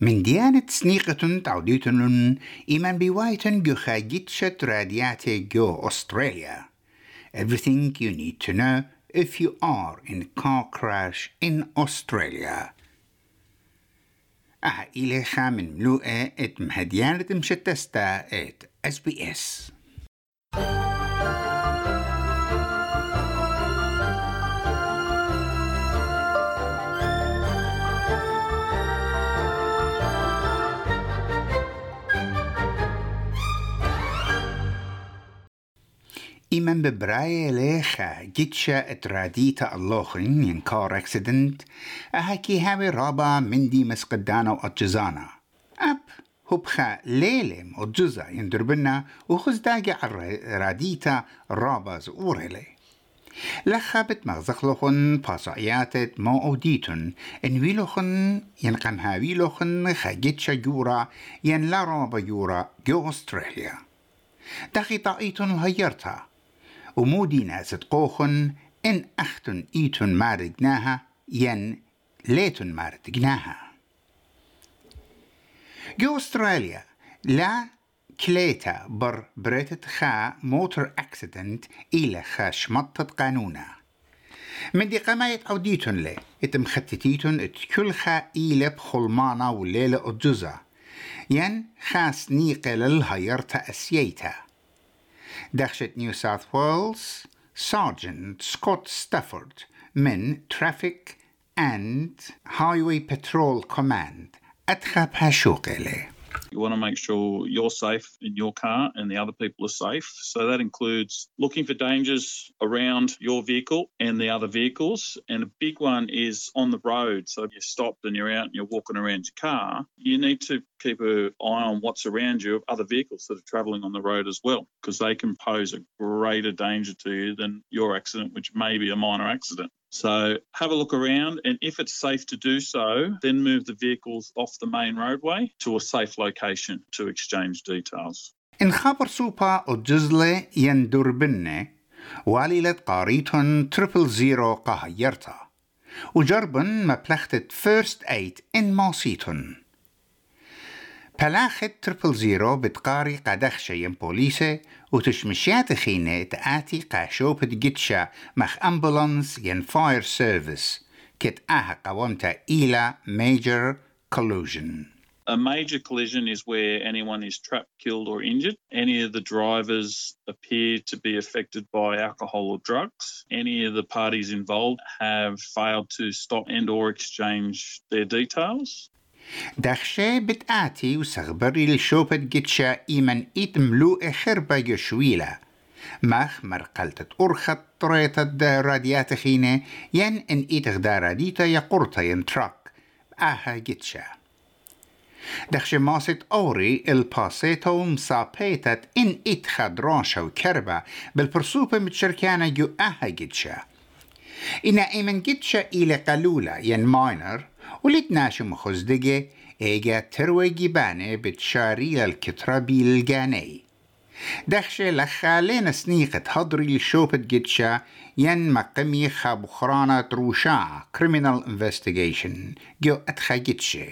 من ديانة سنيقة تعوديتن إيمان بوايتن جو خاجتشة رادياتي جو أستراليا. Everything you need to know if you are in a car crash in Australia. أها إليخا من ملوءة ات مهديانة مشتستا إت اس من ببراي ليخا جيتشا اتراديتا الله خلين كار أكسيدنت. أهكي هاوي رابا من مندي مسقدانا واتجزانا أب هبخا ليلم اتجزا يندربنا وخزداجي راديتا رابا زوريلي لخبت مغزخلخن فاصعياتت ما أوديتن. انويلخن ينقم خا خاجتشا جورا ين لارابا جورا جو أستراليا. دخي طائيتن هيرتها ومودي ناس تقوخن إن أختن إيتن ماردقناها ين ليتن ماردقناها جو أستراليا لا كليتا بر بريتت خا موتر أكسيدنت إلى خا شمطت قانونا. من دي قماية أوديتن لي إتم ختتيتن إت كل خا إلى بخلمانا والليلة الجزا ين خاس نيقة للهيرتا أسييتا. دخشت نيو ساوث ويلز سارجنت سكوت ستافورد من ترافيك اند هايوي بترول كوماند أدخب هاشوق إليه you want to make sure you're safe in your car and the other people are safe. So that includes looking for dangers around your vehicle and the other vehicles. And a big one is on the road. So if you're stopped and you're out and you're walking around your car, you need to keep an eye on what's around you of other vehicles that are travelling on the road as well, because they can pose a greater danger to you than your accident, which may be a minor accident. So have a look around, and if it's safe to do so, then move the vehicles off the main roadway to a safe location to exchange details. إن خبر سوبا الجزلة يندر بنة واليلة قاريتن تريبل زيرو قهيرتا وجربن مبلغتة فيرست ايت إن ماسيتن بلاخت تريبل زيرو بتقاري قدخشة ين بوليسة وتشمشيات خينة تآتي قاشوبة جتشا مخ أمبولانس ين فاير سيرفيس كت آها قوامتا إلى major collusion A major collision is where anyone is trapped, killed, or injured. Any of the drivers appear to be affected by alcohol or drugs. Any of the parties involved have failed to stop and/or exchange their details. دخشة بتآتي وسغبري لشوبة جتشا إيمن إيت ملوء خربة يشويلة مخ مرقلتت أرخت طريتة راديات خينة ين إن إيت غداراديتا يقرطة ين تراك آها جتشا دخش ماسة أوري الباسيتو مسابيتت إن إيت خدراشة وكربة بالبرسوبة متشركانة جو آها جتشا إنا إيمن جتشا إلى قلولة ين ماينر ولتناشو مخزدقة إيجا تروي جيبانة بتشاري الكتربي الجاني دخشة لخالين سنيقة هضري لشوبة جتشا ين مقمي خابخرانة روشا criminal investigation جو أتخا جتشة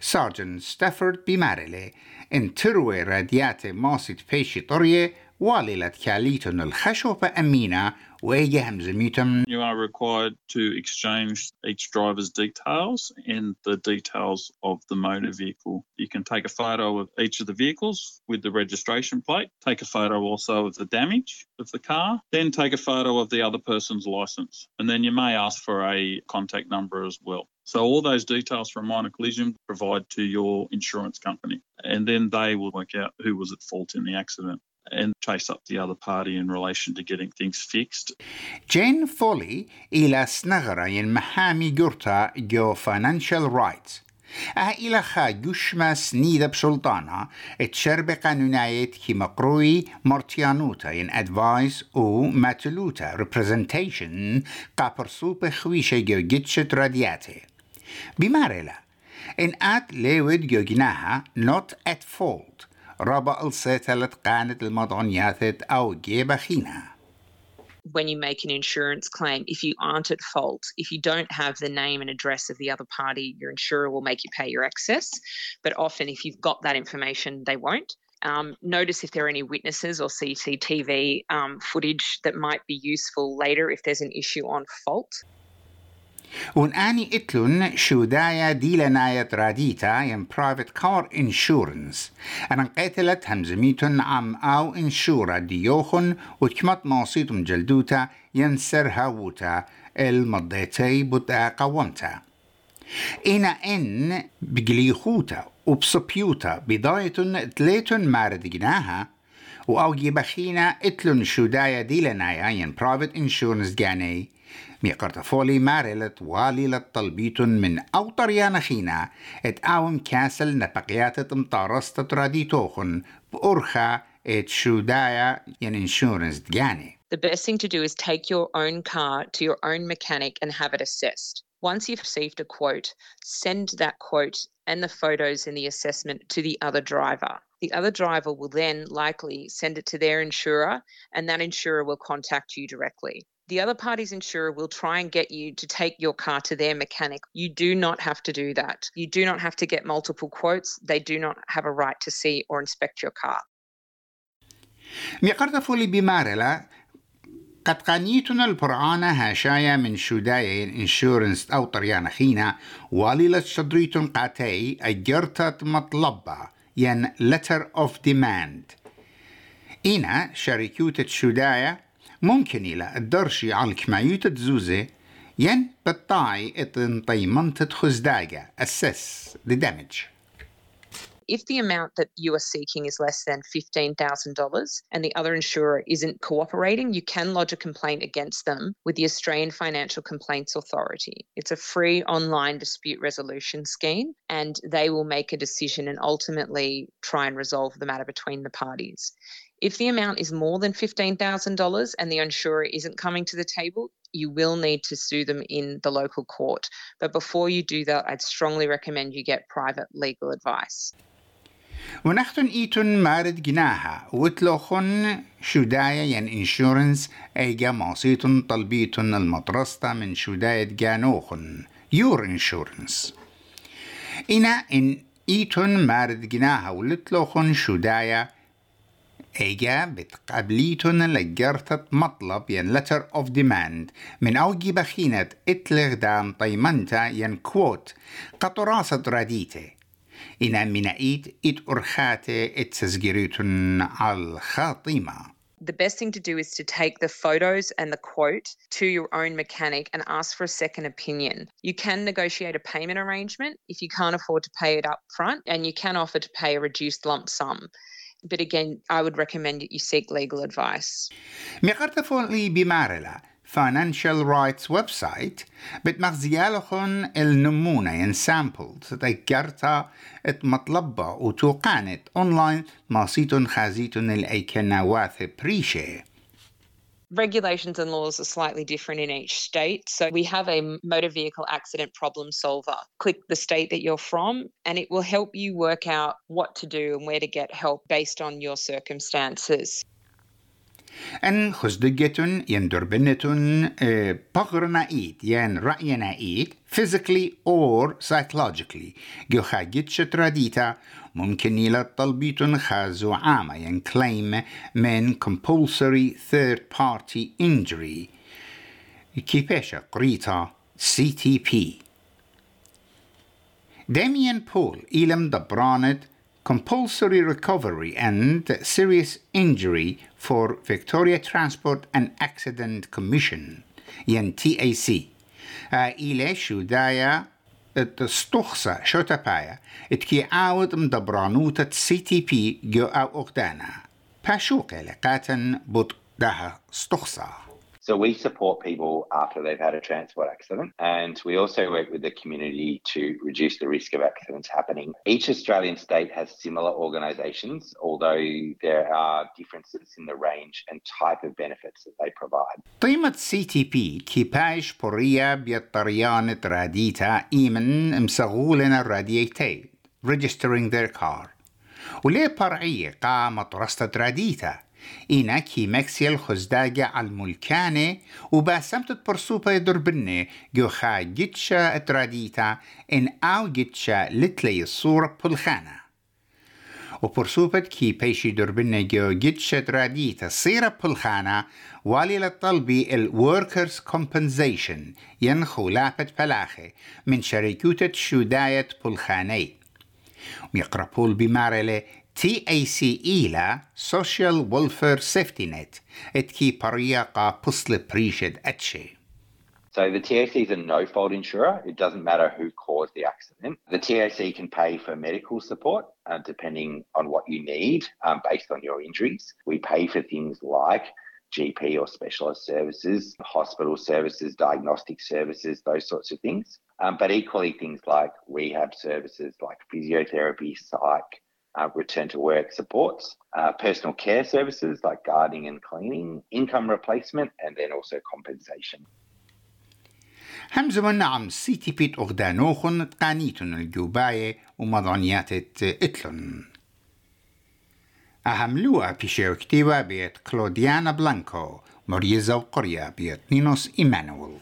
سارجن ستافورد بمارلي ان تروي راديات ماسيت بيشي طرية واللة كاليتون الخشوبة أمينة وإيجا همزميتم You are required to exchange each driver's details and the details of the motor vehicle. You can take a photo of each of the vehicles with the registration plate, take a photo also of the damage of the car, then take a photo of the other person's license. And then you may ask for a contact number as well. So all those details from minor collision provide to your insurance company. And then they will work out who was at fault in the accident and chase up the other party in relation to getting things fixed. جين فولي إلى سنغرة ين محامي جورتا جو financial rights أها إلى خا جشما سنيدة بسلطانة اتشرب قانونايت كي مقروي مرتيانوتا ين advice و ماتلوتا representation قابرسو بخويشة جو جتشت رادياتي بمارلا إن آت ليود جو جناها not at fault ربا السيتلت قانت المضعنيات أو جيبا خينا when you make an insurance claim, if you aren't at fault, if you don't have the name and address of the other party, your insurer will make you pay your excess. But often, if you've got that information, they won't. Um, notice if there are any witnesses or CCTV um, footage that might be useful later if there's an issue on fault. وناني اتلون شو دايا ديلناية راديتا ين برايفت كار انشورنس أنا قتلت همزميتن عم أو انشورا ديوخن وتكمت ماصيتم جلدوتا ينسر هاوتا المضيتي بدا قومتا إنا إن بجليخوتا وبصبيوتا بداية تليتن مارد جناها وأوجي بخينا اتلون شو دايا ديلنايا ين برايفت انشورنس جاني Mikartofoli marilet walilat talbitun min autorjana et awm kasel na paqiatet mtarasta traditohun b'urcha et shudaya in insurance dgani. The best thing to do is take your own car to your own mechanic and have it assessed. Once you've received a quote, send that quote and the photos in the assessment to the other driver. The other driver will then likely send it to their insurer, and that insurer will contact you directly. The other party's insurer will try and get you to take your car to their mechanic. You do not have to do that. You do not have to get multiple quotes. They do not have a right to see or inspect your car. ميقرت فولي بمارلا قد قانيتنا البرعانة هاشايا من شدايا انشورنس أو طريانا خينا والي شدريتن قاتي أجرتت مطلبة ين letter of demand إنا شركوتة شدايا ممكن إلى الدرشي على الكمايوت تزوزة ين بطاعي اتن طيمنت خزدايا assess the damage if the amount that you are seeking is less than $15,000 and the other insurer isn't cooperating, you can lodge a complaint against them with the Australian Financial Complaints Authority. It's a free online dispute resolution scheme and they will make a decision and ultimately try and resolve the matter between the parties. If the amount is more than $15,000 and the insurer isn't coming to the table, you will need to sue them in the local court. But before you do that, I'd strongly recommend you get private legal advice. ونختن إيتون مارد جناها وتلوخن شداية ين إنشورنس أيجا ماصيتن طلبيتن المدرسة من شداية جانوخن يور إنشورنس إنا إن إيتون مارد جناها ولتلوخن شداية إيجا بتقابليتن لجرتت مطلب ين letter of demand من أوجي بخينة إتلغ دام طيمنتا ين كوت قطراسة راديته إنا منائيت إت أرخاتي إت سزجريتن على الخاطمة The best thing to do is to take the photos and the quote to your own mechanic and ask for a second opinion. You can negotiate a payment arrangement if you can't afford to pay it up front, and you can offer to pay a reduced lump sum. But again, I would recommend that you seek legal advice. مقرت فولي بمارلا Financial Rights website بتمغزيالخن النمونة ين samples تذكرتا ات مطلبة وتوقانت اونلاين ماسيتون خازيتون الايكنا واث بريشي regulations and laws are slightly different in each state. So we have a motor vehicle accident problem solver. Click the state that you're from, and it will help you work out what to do and where to get help based on your circumstances. أن خزدقة يندربنة بغرنا إيد ين رأينا إيد physically or psychologically جو خاجت شتراديتا. ممكن يلا طلبيت خازو عامة ين claim من compulsory third party injury. كيفاشا قريتا CTP داميان بول إلم دبرانت compulsory recovery and serious injury for Victoria Transport and Accident Commission ين TAC إلى شو دايا التستخصى شو تبايا اتكي عاود مدبرانوتة سي تي بي جو أو أغدانا باشوقة لقاتن بط داها استخصى So we support people after they've had a transport accident, and we also work with the community to reduce the risk of accidents happening. Each Australian state has similar organisations, although there are differences in the range and type of benefits that they provide. قيمة سي تي بي كيباش بوريا بيطريان راديتا إيمن مسغولنا الراديتي registering their car وليه برعية قامت رصة راديتا اینا کی مکسیل خزداگ الملکانه و با سمت باسەمتت دربنه گو خا گیتشا اترادیتا ان آو گیتشا لطلی سوور پلخانه. و پرسوبت کی پیشی دربنه گو گیتشا اترادیتا سیر پلخانه والی لطلبی ال ورکرز کمپنزیشن ین خولاپت پلاخه من شرکوتت شدایت پلخانه ويقربوا البمارلة TACE-ля Social Welfare Safety Net, etki pariaqa pusle prishid etche. So the TAC is a no-fault insurer. It doesn't matter who caused the accident. The TAC can pay for medical support uh, depending on what you need um, based on your injuries. We pay for things like GP or specialist services, hospital services, diagnostic services, those sorts of things. Um, but equally, things like rehab services, like physiotherapy, psych, uh, return to work supports, uh, personal care services like gardening and cleaning, income replacement, and then also compensation. همزة نعم سيتي بيت أغدانوخن تقانيتن الجوباية ومضانيات إتلن أهملوها بيشيو كتيبة بيت كلوديانا بلانكو مريزة وقرية بيت نينوس إيمانويل